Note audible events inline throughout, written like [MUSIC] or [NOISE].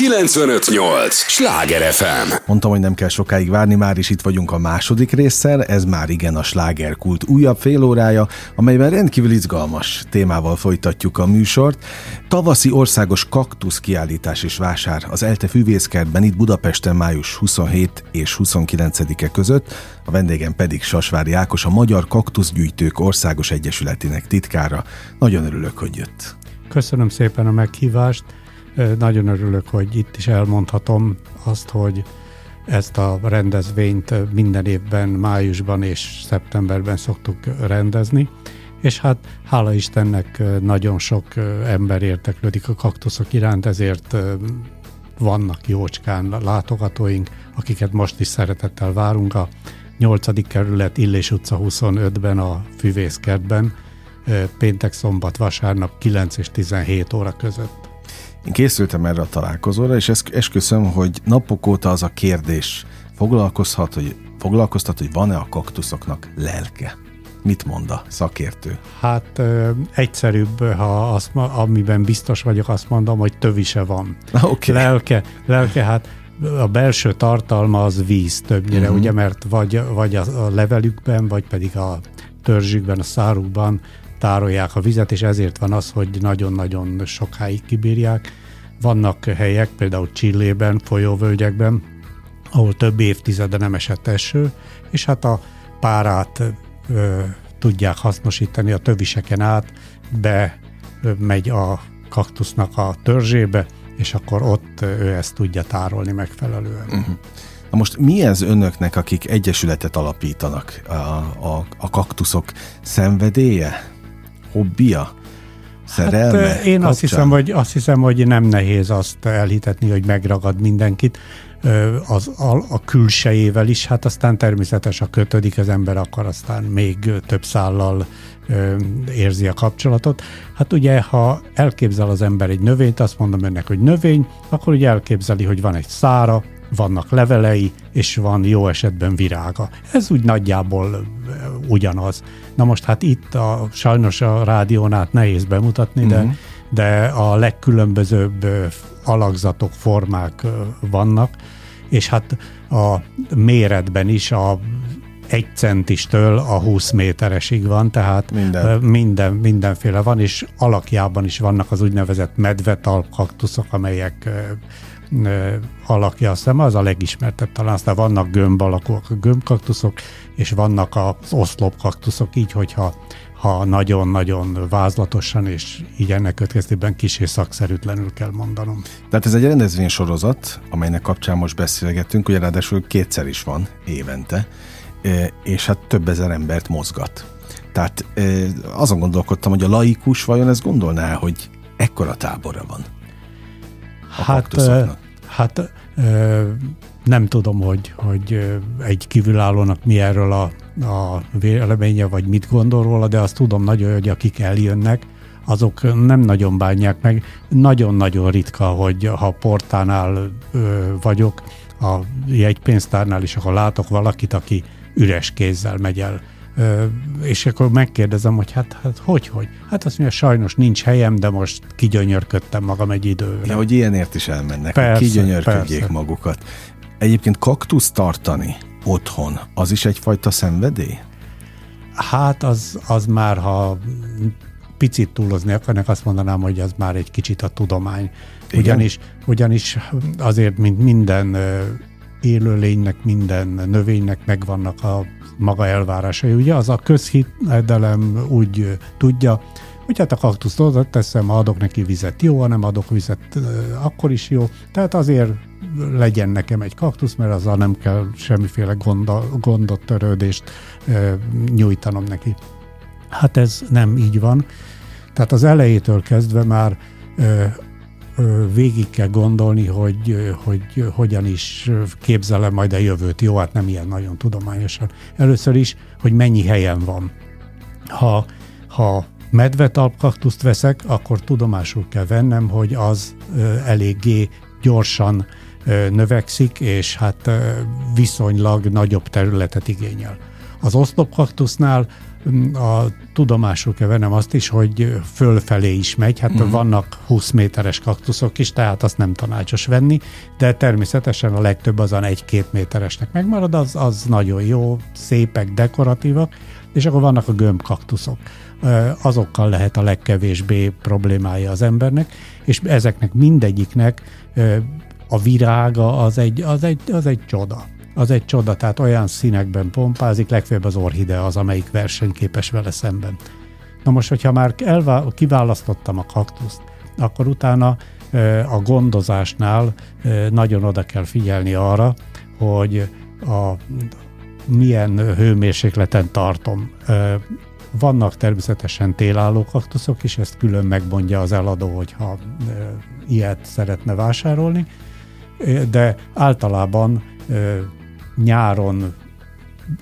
958! Sláger FM! Mondtam, hogy nem kell sokáig várni, már is itt vagyunk a második résszel, ez már igen a slágerkult újabb fél órája, amelyben rendkívül izgalmas témával folytatjuk a műsort. Tavaszi országos kaktusz kiállítás és vásár az Elte Füvészkertben itt Budapesten május 27 és 29-e között, a vendégem pedig Sasvári Ákos, a Magyar Kaktuszgyűjtők Országos Egyesületének titkára. Nagyon örülök, hogy jött. Köszönöm szépen a meghívást. Nagyon örülök, hogy itt is elmondhatom azt, hogy ezt a rendezvényt minden évben májusban és szeptemberben szoktuk rendezni, és hát hála Istennek nagyon sok ember érteklődik a kaktuszok iránt, ezért vannak jócskán látogatóink, akiket most is szeretettel várunk a 8. kerület Illés utca 25-ben a Füvészkertben, péntek, szombat, vasárnap 9 és 17 óra között. Én készültem erre a találkozóra, és esküszöm, hogy napok óta az a kérdés foglalkozhat, hogy, foglalkoztat, hogy van-e a kaktuszoknak lelke. Mit mond a szakértő? Hát ö, egyszerűbb, ha azt, amiben biztos vagyok, azt mondom, hogy tövise van. [LAUGHS] Okay. Lelke, lelke, hát a belső tartalma az víz többnyire, uh-huh. ugye, mert vagy, vagy a, a levelükben, vagy pedig a törzsükben, a szárukban tárolják a vizet, és ezért van az, hogy nagyon-nagyon sokáig kibírják. Vannak helyek, például Csillében, folyóvölgyekben, ahol több évtizede nem esett eső, és hát a párát ö, tudják hasznosítani a töviseken át, be megy a kaktusznak a törzsébe, és akkor ott ő ezt tudja tárolni megfelelően. Uh-huh. Na most mi ez önöknek, akik egyesületet alapítanak? A, a, a kaktuszok szenvedélye? Hobbija? Szerelme? Hát, én azt hiszem, hogy, azt hiszem, hogy nem nehéz azt elhitetni, hogy megragad mindenkit az, a, a külsejével is, hát aztán természetes a kötődik, az ember akar aztán még több szállal ö, érzi a kapcsolatot. Hát ugye, ha elképzel az ember egy növényt, azt mondom önnek, hogy növény, akkor ugye elképzeli, hogy van egy szára, vannak levelei, és van jó esetben virága. Ez úgy nagyjából ugyanaz. Na most hát itt a, sajnos a rádión át nehéz bemutatni, de, uh-huh. de a legkülönbözőbb alakzatok, formák vannak, és hát a méretben is a egy centistől a 20 méteresig van, tehát minden. Minden, mindenféle van, és alakjában is vannak az úgynevezett medvetalp kaktuszok, amelyek alakja a szeme, az a legismertebb talán. Aztán vannak gömb alakúak, a gömbkaktuszok, és vannak az oszlopkaktuszok, így, hogyha ha nagyon-nagyon vázlatosan, és így ennek következtében kis és szakszerűtlenül kell mondanom. Tehát ez egy rendezvénysorozat, amelynek kapcsán most beszélgetünk, ugye ráadásul kétszer is van évente, és hát több ezer embert mozgat. Tehát azon gondolkodtam, hogy a laikus vajon ezt gondolná, hogy ekkora tábora van hát, Hát nem tudom, hogy, hogy egy kívülállónak mi erről a, a véleménye, vagy mit gondol róla, de azt tudom nagyon, hogy akik eljönnek, azok nem nagyon bánják meg. Nagyon-nagyon ritka, hogy ha portánál ö, vagyok, a jegypénztárnál is, akkor látok valakit, aki üres kézzel megy el és akkor megkérdezem, hogy hát, hát hogy, hogy? Hát azt mondja, sajnos nincs helyem, de most kigyönyörködtem magam egy időre. Ja, hogy ilyenért is elmennek, persze, hogy kigyönyörködjék persze. magukat. Egyébként kaktusz tartani otthon, az is egyfajta szenvedély? Hát az, az már, ha picit túlozni akarnak, azt mondanám, hogy az már egy kicsit a tudomány. Ugyanis, ugyanis azért, mint minden élőlénynek, minden növénynek megvannak a maga elvárásai. Ugye az a közhiedelem úgy tudja, hogy hát a kaktuszt oda teszem, ha adok neki vizet, jó, ha nem adok vizet, akkor is jó. Tehát azért legyen nekem egy kaktusz, mert azzal nem kell semmiféle gonda, gondot, törődést nyújtanom neki. Hát ez nem így van. Tehát az elejétől kezdve már végig kell gondolni, hogy, hogy hogyan is képzelem majd a jövőt. Jó, hát nem ilyen nagyon tudományosan. Először is, hogy mennyi helyen van. Ha, ha medvetalpkaktuszt veszek, akkor tudomásul kell vennem, hogy az eléggé gyorsan növekszik, és hát viszonylag nagyobb területet igényel. Az oszlopkaktusznál a tudomásul kell vennem azt is, hogy fölfelé is megy, hát uh-huh. vannak 20 méteres kaktuszok is, tehát azt nem tanácsos venni, de természetesen a legtöbb azon egy-két méteresnek megmarad, az, az nagyon jó, szépek, dekoratívak, és akkor vannak a gömbkaktuszok. Azokkal lehet a legkevésbé problémája az embernek, és ezeknek mindegyiknek a virága az egy, az egy, az egy csoda az egy csoda, tehát olyan színekben pompázik, legfeljebb az orhide az, amelyik versenyképes vele szemben. Na most, hogyha már elvá- kiválasztottam a kaktuszt, akkor utána a gondozásnál nagyon oda kell figyelni arra, hogy a milyen hőmérsékleten tartom. Vannak természetesen télálló kaktuszok is, ezt külön megmondja az eladó, hogyha ilyet szeretne vásárolni, de általában nyáron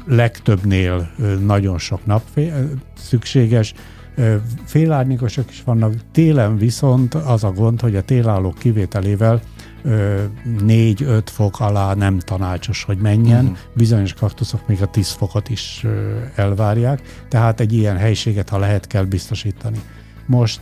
legtöbbnél nagyon sok nap szükséges, Félárnyékosok is vannak, télen viszont az a gond, hogy a télállók kivételével 4-5 fok alá nem tanácsos, hogy menjen. Uh-huh. Bizonyos kaktuszok még a 10 fokot is elvárják, tehát egy ilyen helységet, ha lehet, kell biztosítani. Most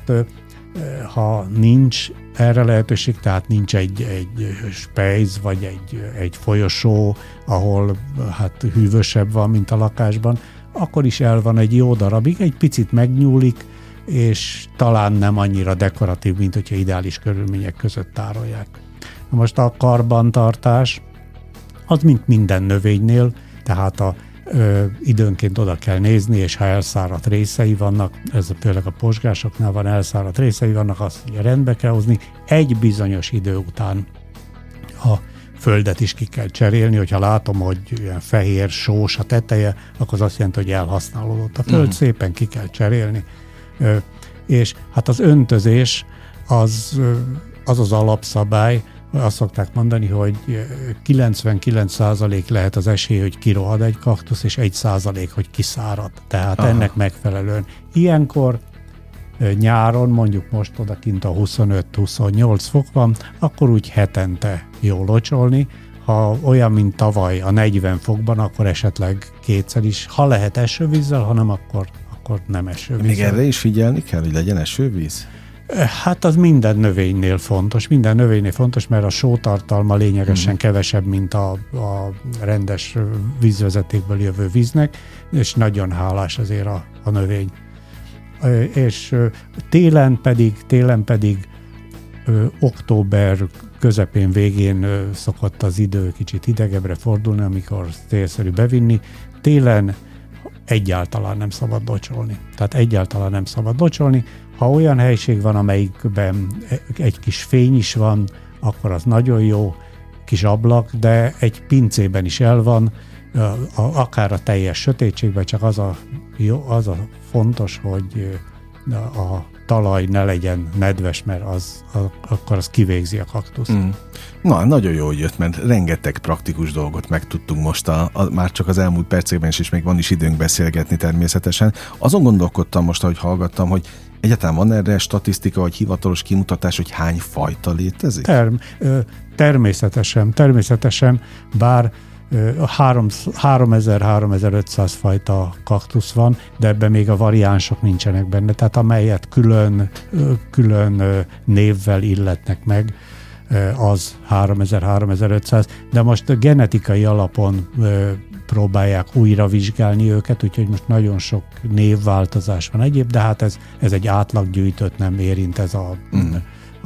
ha nincs erre lehetőség, tehát nincs egy, egy spejz, vagy egy, egy folyosó, ahol hát hűvösebb van, mint a lakásban, akkor is el van egy jó darabig, egy picit megnyúlik, és talán nem annyira dekoratív, mint hogyha ideális körülmények között tárolják. Most a karbantartás, az mint minden növénynél, tehát a ö, időnként oda kell nézni, és ha elszáradt részei vannak, ez például a posgásoknál van, elszáradt részei vannak, azt ugye rendbe kell hozni. Egy bizonyos idő után a földet is ki kell cserélni, hogyha látom, hogy ilyen fehér, sós a teteje, akkor az azt jelenti, hogy elhasználódott. A föld uh-huh. szépen ki kell cserélni. Ö, és hát az öntözés az az, az alapszabály, azt szokták mondani, hogy 99% lehet az esély, hogy kirohad egy kaktusz, és 1% hogy kiszárad. Tehát Aha. ennek megfelelően. Ilyenkor nyáron, mondjuk most odakint a 25-28 fok van, akkor úgy hetente jó locsolni, ha olyan, mint tavaly a 40 fokban, akkor esetleg kétszer is, ha lehet esővízzel, hanem akkor, akkor nem esővízzel. Még erre is figyelni kell, hogy legyen esővíz? Hát az minden növénynél fontos, minden növénynél fontos, mert a sótartalma lényegesen mm. kevesebb, mint a, a rendes vízvezetékből jövő víznek, és nagyon hálás azért a, a növény. És télen pedig, télen pedig október közepén, végén szokott az idő kicsit hidegebbre fordulni, amikor célszerű bevinni. Télen egyáltalán nem szabad locsolni. Tehát egyáltalán nem szabad locsolni. Ha olyan helység van, amelyikben egy kis fény is van, akkor az nagyon jó, kis ablak, de egy pincében is el van, akár a teljes sötétségben, csak az a, jó, az a fontos, hogy a talaj ne legyen nedves, mert az, a, akkor az kivégzi a kaktusz. Mm. Na, nagyon jó, hogy jött, mert rengeteg praktikus dolgot megtudtunk most, a, a, már csak az elmúlt percekben is, és még van is időnk beszélgetni természetesen. Azon gondolkodtam most, ahogy hallgattam, hogy egyáltalán van erre statisztika, vagy hivatalos kimutatás, hogy hány fajta létezik? Term, természetesen, természetesen, bár 3000-3500 fajta kaktusz van, de ebben még a variánsok nincsenek benne, tehát amelyet külön, külön névvel illetnek meg, az 3000-3500, de most genetikai alapon próbálják újra vizsgálni őket, úgyhogy most nagyon sok névváltozás van egyéb, de hát ez, ez egy átlaggyűjtött, nem érint ez a, mm.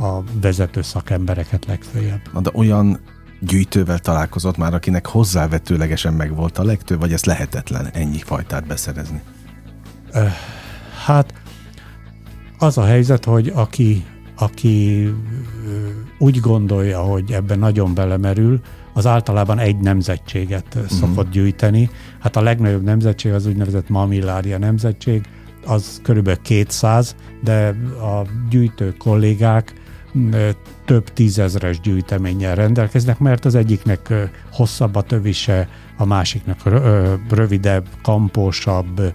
a vezető szakembereket legfeljebb. Na de olyan gyűjtővel találkozott már, akinek hozzávetőlegesen megvolt a legtöbb, vagy ez lehetetlen ennyi fajtát beszerezni? Hát az a helyzet, hogy aki, aki úgy gondolja, hogy ebben nagyon belemerül, az általában egy nemzetséget uh-huh. szokott gyűjteni. Hát a legnagyobb nemzetség az úgynevezett Mamilária nemzetség, az körülbelül 200, de a gyűjtő kollégák több tízezres gyűjteménnyel rendelkeznek, mert az egyiknek hosszabb a tövise, a másiknak rövidebb, kampósabb,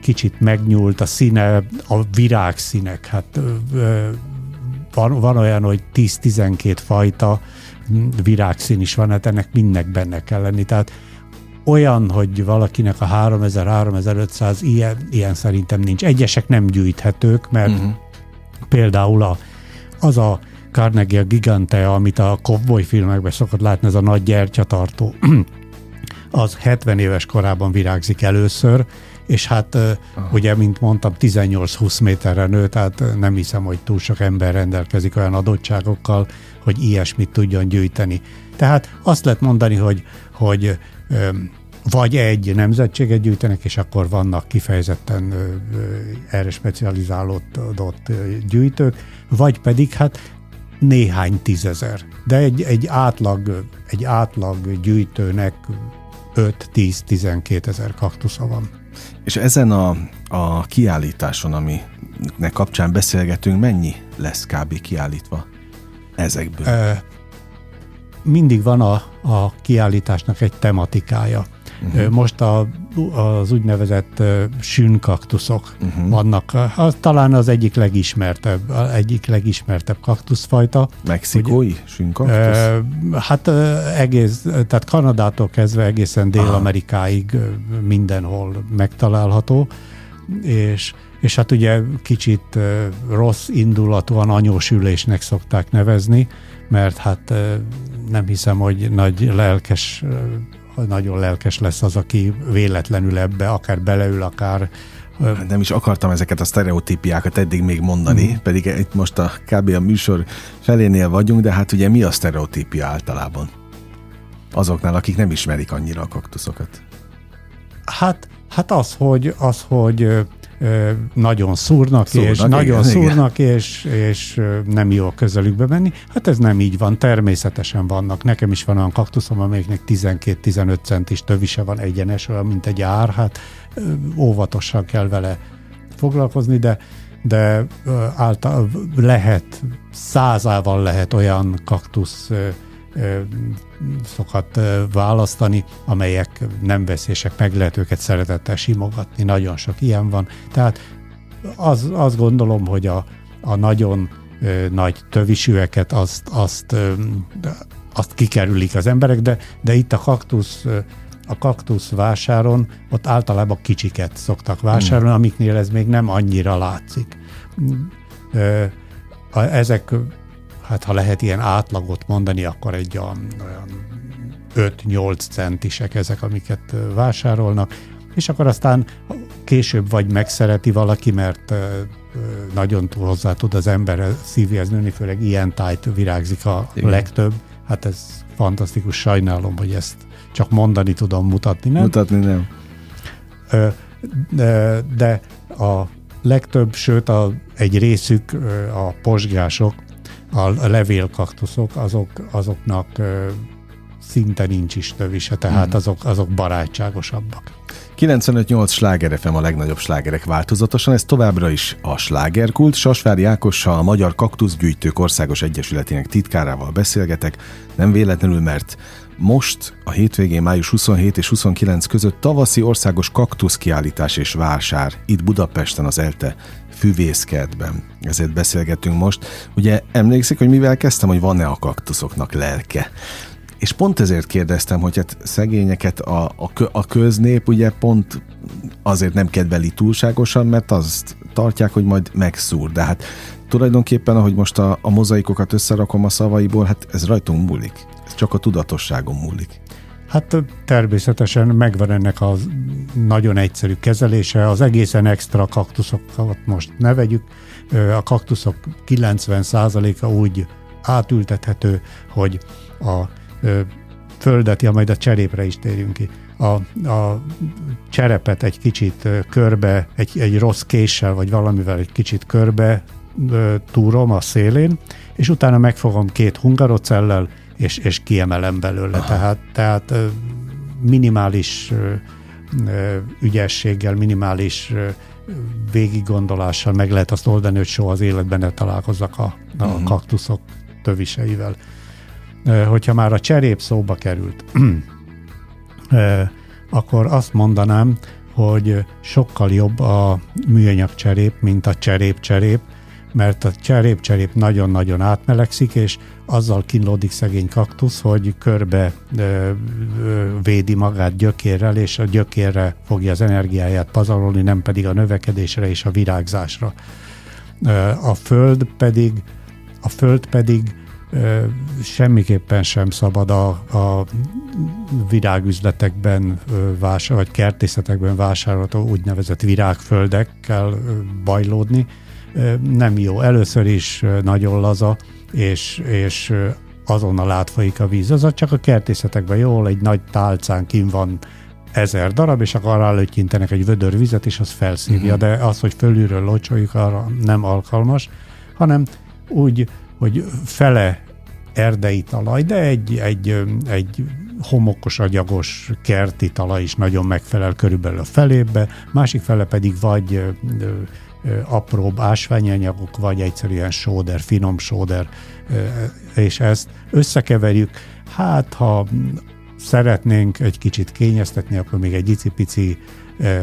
kicsit megnyúlt a színe, a virágszínek, hát van, van olyan, hogy 10-12 fajta virágszín is van, hát ennek mindnek benne kell lenni. Tehát olyan, hogy valakinek a 3000-3500 ilyen, ilyen szerintem nincs. Egyesek nem gyűjthetők, mert uh-huh. például a, az a Carnegie Gigante, amit a cowboy filmekben szokott látni, ez a nagy gyertyatartó, [CLEARS THROAT] az 70 éves korában virágzik először, és hát Aha. ugye, mint mondtam, 18-20 méterre nő, tehát nem hiszem, hogy túl sok ember rendelkezik olyan adottságokkal, hogy ilyesmit tudjon gyűjteni. Tehát azt lehet mondani, hogy, hogy vagy egy nemzetséget gyűjtenek, és akkor vannak kifejezetten erre specializálódott gyűjtők, vagy pedig hát néhány tízezer. De egy, egy, átlag, egy átlag gyűjtőnek 5-10-12 ezer kaktusza van. És ezen a, a kiállításon, aminek kapcsán beszélgetünk, mennyi lesz kb. kiállítva ezekből? E, mindig van a, a kiállításnak egy tematikája. Uh-huh. Most a, az úgynevezett sűnkaktuszok uh-huh. vannak. Az, talán az egyik legismertebb, egyik legismertebb kaktuszfajta. Mexikói sűnkaktusz? Hát egész, tehát Kanadától kezdve egészen Dél-Amerikáig mindenhol megtalálható, és és hát ugye kicsit rossz indulatúan anyósülésnek szokták nevezni, mert hát nem hiszem, hogy nagy lelkes nagyon lelkes lesz az, aki véletlenül ebbe akár beleül, akár nem is akartam ezeket a sztereotípiákat eddig még mondani, mm. pedig itt most a kb. a műsor felénél vagyunk, de hát ugye mi a sztereotípia általában? Azoknál, akik nem ismerik annyira a kaktuszokat. Hát, hát az, hogy, az, hogy nagyon szúrnak, szúrnak és igen, nagyon igen. szúrnak, és, és nem jó közelükbe menni. Hát ez nem így van, természetesen vannak. Nekem is van olyan kaktuszom, amelyiknek 12-15 centis tövise van egyenes, olyan, mint egy ár, hát óvatosan kell vele foglalkozni, de de által lehet, százával lehet olyan kaktusz szokat választani, amelyek nem veszélyesek, meg lehet őket szeretettel simogatni, nagyon sok ilyen van. Tehát az, azt gondolom, hogy a, a nagyon nagy tövisűeket azt, azt, azt kikerülik az emberek, de, de itt a kaktusz a kaktusz vásáron ott általában kicsiket szoktak vásárolni, hmm. amiknél ez még nem annyira látszik. Ezek hát ha lehet ilyen átlagot mondani, akkor egy olyan, olyan 5-8 centisek ezek, amiket vásárolnak, és akkor aztán később vagy megszereti valaki, mert nagyon hozzá tud az ember szívhez nőni, főleg ilyen tájt virágzik a Igen. legtöbb. Hát ez fantasztikus, sajnálom, hogy ezt csak mondani tudom, mutatni nem. Mutatni nem. De, de a legtöbb, sőt a, egy részük a posgások, a levélkaktuszok, azok, azoknak szinte nincs is tövise, tehát hmm. azok, azok barátságosabbak. 95-8 sláger FM a legnagyobb slágerek változatosan, ez továbbra is a slágerkult. Sasvári Ákossal, a Magyar Kaktuszgyűjtők Országos Egyesületének titkárával beszélgetek, nem véletlenül, mert most a hétvégén május 27 és 29 között tavaszi országos kaktuszkiállítás és vásár itt Budapesten az ELTE füvészkertben. Ezért beszélgetünk most. Ugye emlékszik, hogy mivel kezdtem, hogy van-e a kaktuszoknak lelke? És pont ezért kérdeztem, hogy hát szegényeket a, a, a köznép ugye pont azért nem kedveli túlságosan, mert azt tartják, hogy majd megszúr. De hát tulajdonképpen, ahogy most a, a mozaikokat összerakom a szavaiból, hát ez rajtunk múlik. Csak a tudatosságon múlik. Hát természetesen megvan ennek a nagyon egyszerű kezelése. Az egészen extra kaktuszokat most ne vegyük. A kaktuszok 90%-a úgy átültethető, hogy a földet, ja majd a cserépre is térjünk ki. A, a cserepet egy kicsit körbe, egy, egy rossz késsel, vagy valamivel egy kicsit körbe túrom a szélén, és utána megfogom két hungarocellel, és, és kiemelem belőle. Tehát, tehát minimális ügyességgel, minimális végiggondolással meg lehet azt oldani, hogy soha az életben ne találkozzak a, a uh-huh. kaktuszok töviseivel. Hogyha már a cserép szóba került, [CLEARS THROAT] akkor azt mondanám, hogy sokkal jobb a műanyag cserép, mint a cserép-cserép, mert a cserép-cserép nagyon-nagyon átmelegszik, és azzal kínlódik szegény kaktusz, hogy körbe ö, ö, védi magát gyökérrel, és a gyökérre fogja az energiáját pazarolni, nem pedig a növekedésre és a virágzásra. Ö, a föld pedig a föld pedig ö, semmiképpen sem szabad a, a virágüzletekben vásár, vagy kertészetekben vásárolható úgynevezett virágföldekkel bajlódni, nem jó. Először is nagyon laza, és, és azonnal átfolyik a víz. Az csak a kertészetekben jól, egy nagy tálcán kim van ezer darab, és akkor arra előttyintenek egy vödör vizet, és az felszívja, uh-huh. de az, hogy fölülről locsoljuk, arra nem alkalmas, hanem úgy, hogy fele erdei talaj, de egy, egy, egy homokos, agyagos kerti talaj is nagyon megfelel körülbelül a felébe, másik fele pedig vagy apróbb ásványanyagok, vagy egyszerűen sóder, finom sóder, és ezt összekeverjük. Hát, ha szeretnénk egy kicsit kényeztetni, akkor még egy icipici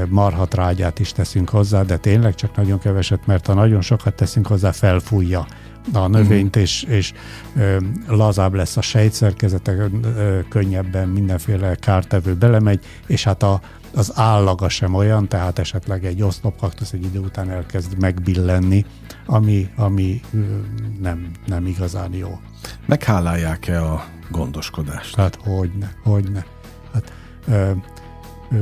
marhatrágyát is teszünk hozzá, de tényleg csak nagyon keveset, mert ha nagyon sokat teszünk hozzá, felfújja a növényt, mm. és, és ö, lazább lesz a sejtszerkezete, ö, könnyebben mindenféle kártevő belemegy, és hát a, az állaga sem olyan, tehát esetleg egy oszlopkaktusz egy idő után elkezd megbillenni, ami, ami nem, nem igazán jó. Meghálálják-e a gondoskodást? Hát hogyne, hogyne. Hát, ö, ö,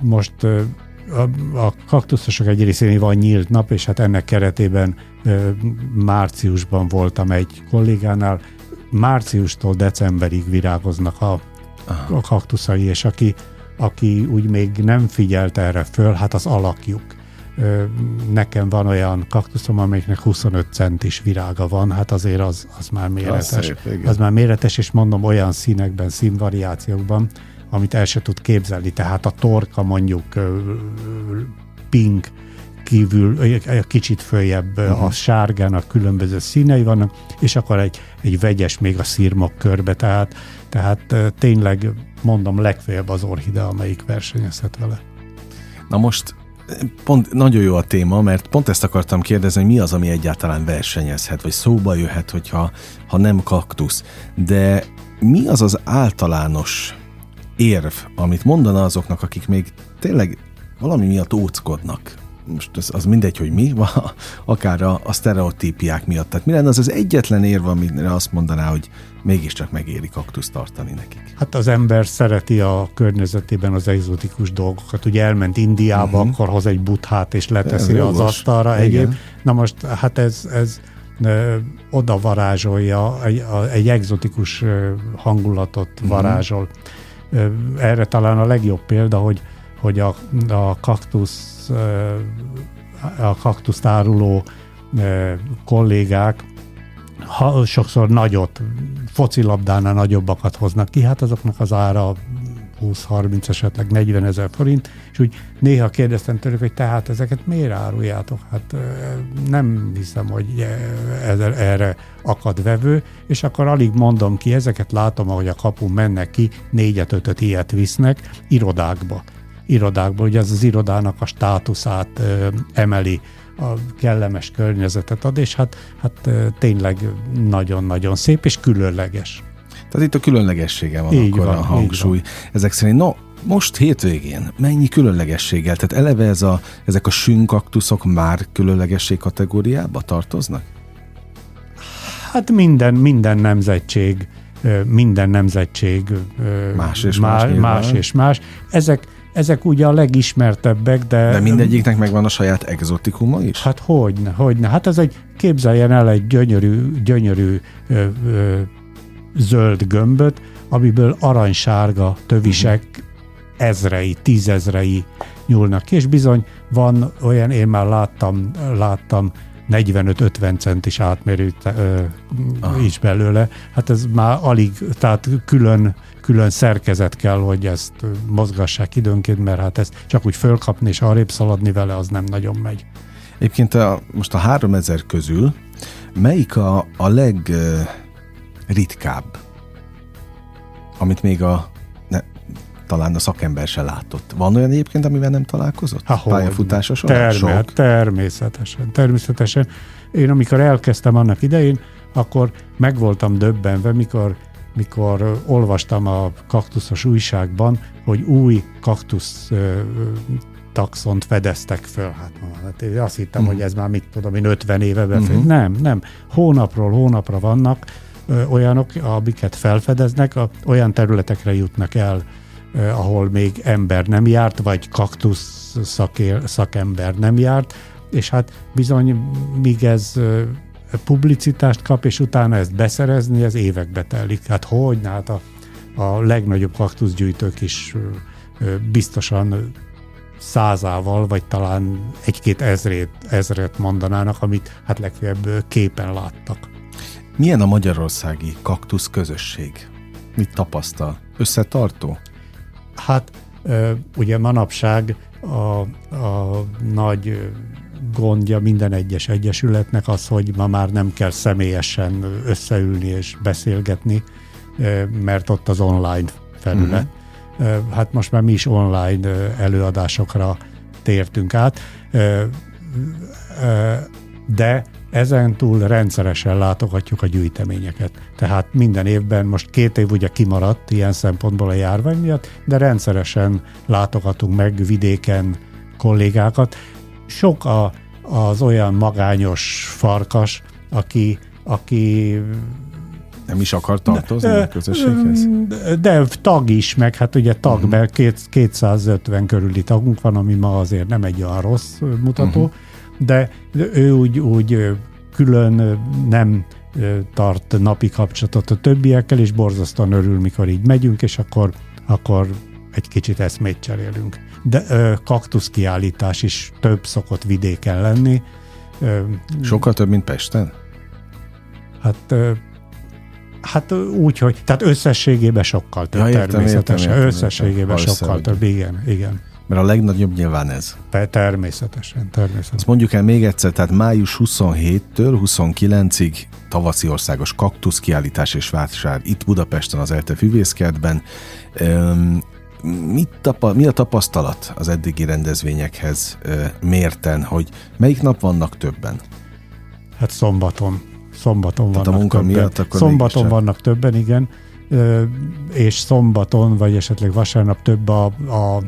most ö, a, a kaktuszosok egy részén van nyílt nap, és hát ennek keretében ö, márciusban voltam egy kollégánál, márciustól decemberig virágoznak a, a kaktuszai, és aki aki úgy még nem figyelt erre föl, hát az alakjuk. Nekem van olyan kaktuszom, amelyiknek 25 centis virága van, hát azért az, az már méretes. Az, szép, az már méretes, és mondom olyan színekben, színvariációkban, amit el se tud képzelni. Tehát a torka mondjuk pink, kívül, egy kicsit följebb uh-huh. a sárgának különböző színei vannak, és akkor egy, egy vegyes még a szirmok körbe, tehát, tehát tényleg mondom legfeljebb az orhidea, amelyik versenyezhet vele. Na most pont nagyon jó a téma, mert pont ezt akartam kérdezni, hogy mi az, ami egyáltalán versenyezhet, vagy szóba jöhet, hogyha ha nem kaktusz. De mi az az általános érv, amit mondana azoknak, akik még tényleg valami miatt óckodnak, most az, az mindegy, hogy mi, [LAUGHS] akár a, a sztereotípiák miatt. Tehát mi lenne az az egyetlen érv, amire azt mondaná, hogy mégiscsak megéri kaktuszt tartani nekik? Hát az ember szereti a környezetében az egzotikus dolgokat. Ugye elment Indiába, uh-huh. akkor hoz egy buthát és leteszi az jogos. asztalra egyéb. Na most, hát ez, ez oda varázsolja, egy, egy egzotikus hangulatot uh-huh. varázsol. Erre talán a legjobb példa, hogy hogy a, a kaktusz a kaktuszt áruló kollégák ha, sokszor nagyot, focilabdánál nagyobbakat hoznak ki, hát azoknak az ára 20-30, esetleg 40 ezer forint, és úgy néha kérdeztem tőlük, hogy tehát ezeket miért áruljátok? Hát nem hiszem, hogy erre akad vevő, és akkor alig mondom ki, ezeket látom, ahogy a kapun mennek ki, négyet-ötöt ilyet visznek irodákba irodákból, ugye ez az irodának a státuszát ö, emeli, a kellemes környezetet ad, és hát, hát tényleg nagyon-nagyon szép és különleges. Tehát itt a különlegessége van így akkor van, a hangsúly. Ezek szerint, no, most hétvégén mennyi különlegességgel? Tehát eleve ez a, ezek a sünkaktuszok már különlegesség kategóriába tartoznak? Hát minden, minden nemzetség, minden nemzetség más és más, más, más és más. Ezek, ezek ugye a legismertebbek, de... De mindegyiknek megvan a saját exotikuma is? Hát hogyne, hogyne. Hát ez egy, képzeljen el egy gyönyörű, gyönyörű ö, ö, zöld gömböt, amiből aranysárga tövisek uh-huh. ezrei, tízezrei nyúlnak ki, és bizony van olyan, én már láttam, láttam 45-50 centis átmérő uh, is belőle. Hát ez már alig, tehát külön külön szerkezet kell, hogy ezt mozgassák időnként, mert hát ezt csak úgy fölkapni és arrébb szaladni vele, az nem nagyon megy. Egyébként a, most a 3000 közül melyik a, a legritkább, amit még a ne, talán a szakember se látott. Van olyan egyébként, amivel nem találkozott? Há, Pályafutása során? Termé- természetesen, természetesen. Én amikor elkezdtem annak idején, akkor meg voltam döbbenve, mikor mikor olvastam a kaktuszos újságban, hogy új kaktusz taxont fedeztek föl. Hát, hát én azt hittem, uh-huh. hogy ez már mit tudom én 50 éve befejezik. Uh-huh. Nem, nem. Hónapról hónapra vannak ö, olyanok, amiket felfedeznek, a, olyan területekre jutnak el, ö, ahol még ember nem járt, vagy kaktusz szakér, szakember nem járt, és hát bizony, míg ez publicitást kap, és utána ezt beszerezni, ez évekbe telik. Hát hogy? Hát a, a legnagyobb kaktuszgyűjtők is biztosan százával, vagy talán egy-két ezrét, ezret mondanának, amit hát legfeljebb képen láttak. Milyen a magyarországi kaktusz közösség? Mit tapasztal? Összetartó? Hát ugye manapság a, a nagy gondja minden egyes egyesületnek az, hogy ma már nem kell személyesen összeülni és beszélgetni, mert ott az online felület. Uh-huh hát most már mi is online előadásokra tértünk át, de ezen túl rendszeresen látogatjuk a gyűjteményeket. Tehát minden évben, most két év ugye kimaradt ilyen szempontból a járvány miatt, de rendszeresen látogatunk meg vidéken kollégákat. Sok a, az olyan magányos farkas, aki, aki nem is akar tartozni de, a közösséghez? De tag is, meg hát ugye tag, uh-huh. mert két, 250 körüli tagunk van, ami ma azért nem egy olyan rossz mutató, uh-huh. de ő úgy, úgy külön nem tart napi kapcsolatot a többiekkel, és borzasztóan örül, mikor így megyünk, és akkor, akkor egy kicsit eszmét cserélünk. De ö, kaktuszkiállítás is több szokott vidéken lenni. Ö, Sokkal több, mint Pesten? Hát ö, Hát úgy, hogy, tehát összességében sokkal több ja, értem, természetesen. Értem, értem, összességében értem, sokkal több, igen, igen. Mert a legnagyobb nyilván ez. Természetesen, természetesen. Ezt mondjuk el még egyszer, tehát május 27-től 29-ig tavaszi országos kaktuszkiállítás és vásár itt Budapesten az Elte Füvészkertben. Mit tapa, mi a tapasztalat az eddigi rendezvényekhez mérten, hogy melyik nap vannak többen? Hát szombaton szombaton Tehát vannak a munka többen. miatt akkor Szombaton vannak többen, igen, és szombaton, vagy esetleg vasárnap több a, a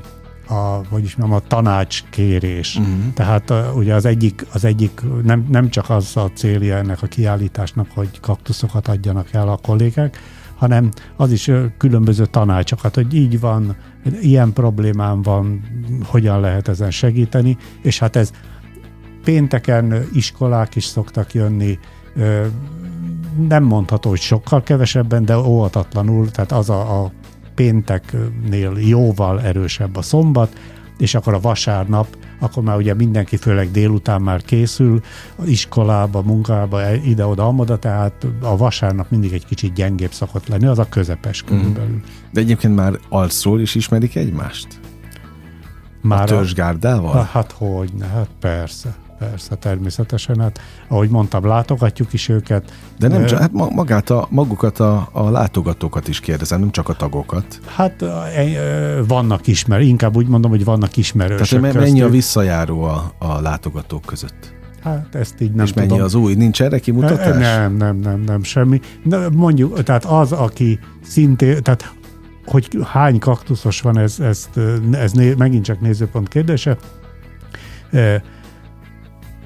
a, hogy is mondjam, a tanácskérés. Uh-huh. Tehát a, ugye az egyik, az egyik nem, nem csak az a célja ennek a kiállításnak, hogy kaktuszokat adjanak el a kollégák, hanem az is különböző tanácsokat, hogy így van, ilyen problémám van, hogyan lehet ezen segíteni, és hát ez pénteken iskolák is szoktak jönni, nem mondható, hogy sokkal kevesebben, de óvatatlanul, tehát az a, a pénteknél jóval erősebb a szombat, és akkor a vasárnap, akkor már ugye mindenki főleg délután már készül, iskolába, munkába, e, ide-oda, amoda, tehát a vasárnap mindig egy kicsit gyengébb szokott lenni, az a közepes mhm. körülbelül. De egyébként már alszról is ismerik egymást? Már a törzsgárdával? A, hát hogy, hát persze persze, természetesen. Hát, ahogy mondtam, látogatjuk is őket. De nem csak, hát magát a, magukat a, a látogatókat is kérdezem, nem csak a tagokat. Hát vannak ismer, inkább úgy mondom, hogy vannak ismerősök Tehát mennyi köztük. a visszajáró a, a látogatók között? Hát ezt így nem És mennyi tudom. az új? Nincs erre kimutatás? Nem, nem, nem, nem, semmi. De mondjuk, tehát az, aki szintén, tehát hogy hány kaktuszos van, ez, ez, ez né, megint csak nézőpont kérdése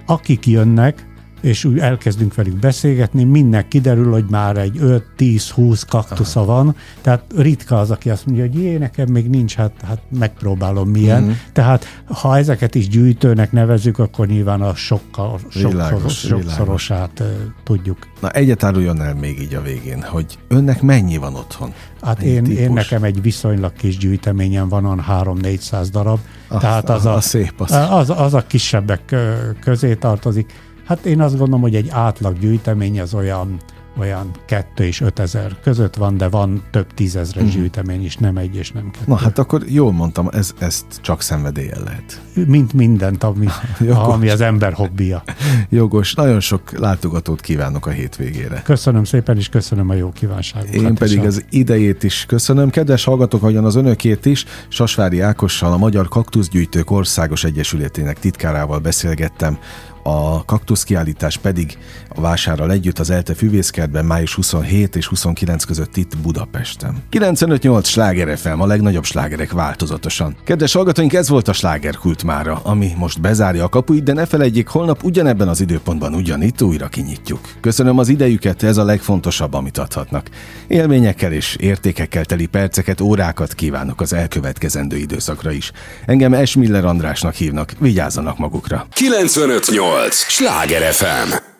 akik jönnek, és úgy elkezdünk velük beszélgetni, mindnek kiderül, hogy már egy 5-10-20 kaktusza Aha. van, tehát ritka az, aki azt mondja, hogy jé, nekem még nincs, hát, hát megpróbálom milyen. Mm. Tehát ha ezeket is gyűjtőnek nevezük, akkor nyilván a sokkal, sokkal sokszorosát uh, tudjuk. Na egyet áruljon el még így a végén, hogy önnek mennyi van otthon? Hát én, én nekem egy viszonylag kis gyűjteményem van, on 3-400 darab, azt, tehát az a, a, szép, az. Az, az a kisebbek közé tartozik. Hát én azt gondolom, hogy egy átlag gyűjtemény az olyan olyan 2 és 5 ezer között van, de van több tízezres mm. gyűjtemény is, nem egy és nem kettő. Na hát akkor jól mondtam, ez, ezt csak szenvedélyen lehet. Mint mindent, ami, [LAUGHS] ami az ember hobbija. Jogos. Nagyon sok látogatót kívánok a hétvégére. Köszönöm szépen, és köszönöm a jó kívánságokat. Én pedig az idejét is köszönöm. Kedves hallgatók, ahogyan az önökét is, Sasvári Ákossal, a Magyar Kaktuszgyűjtők Országos Egyesületének titkárával beszélgettem a kaktuszkiállítás pedig a vásárral együtt az ELTE füvészkertben május 27 és 29 között itt Budapesten. 958 sláger FM, a legnagyobb slágerek változatosan. Kedves hallgatóink, ez volt a slágerkult mára, ami most bezárja a kapuit, de ne felejtjék, holnap ugyanebben az időpontban ugyanitt újra kinyitjuk. Köszönöm az idejüket, ez a legfontosabb, amit adhatnak. Élményekkel és értékekkel teli perceket, órákat kívánok az elkövetkezendő időszakra is. Engem Esmiller Andrásnak hívnak, vigyázzanak magukra. 958! Sláger FM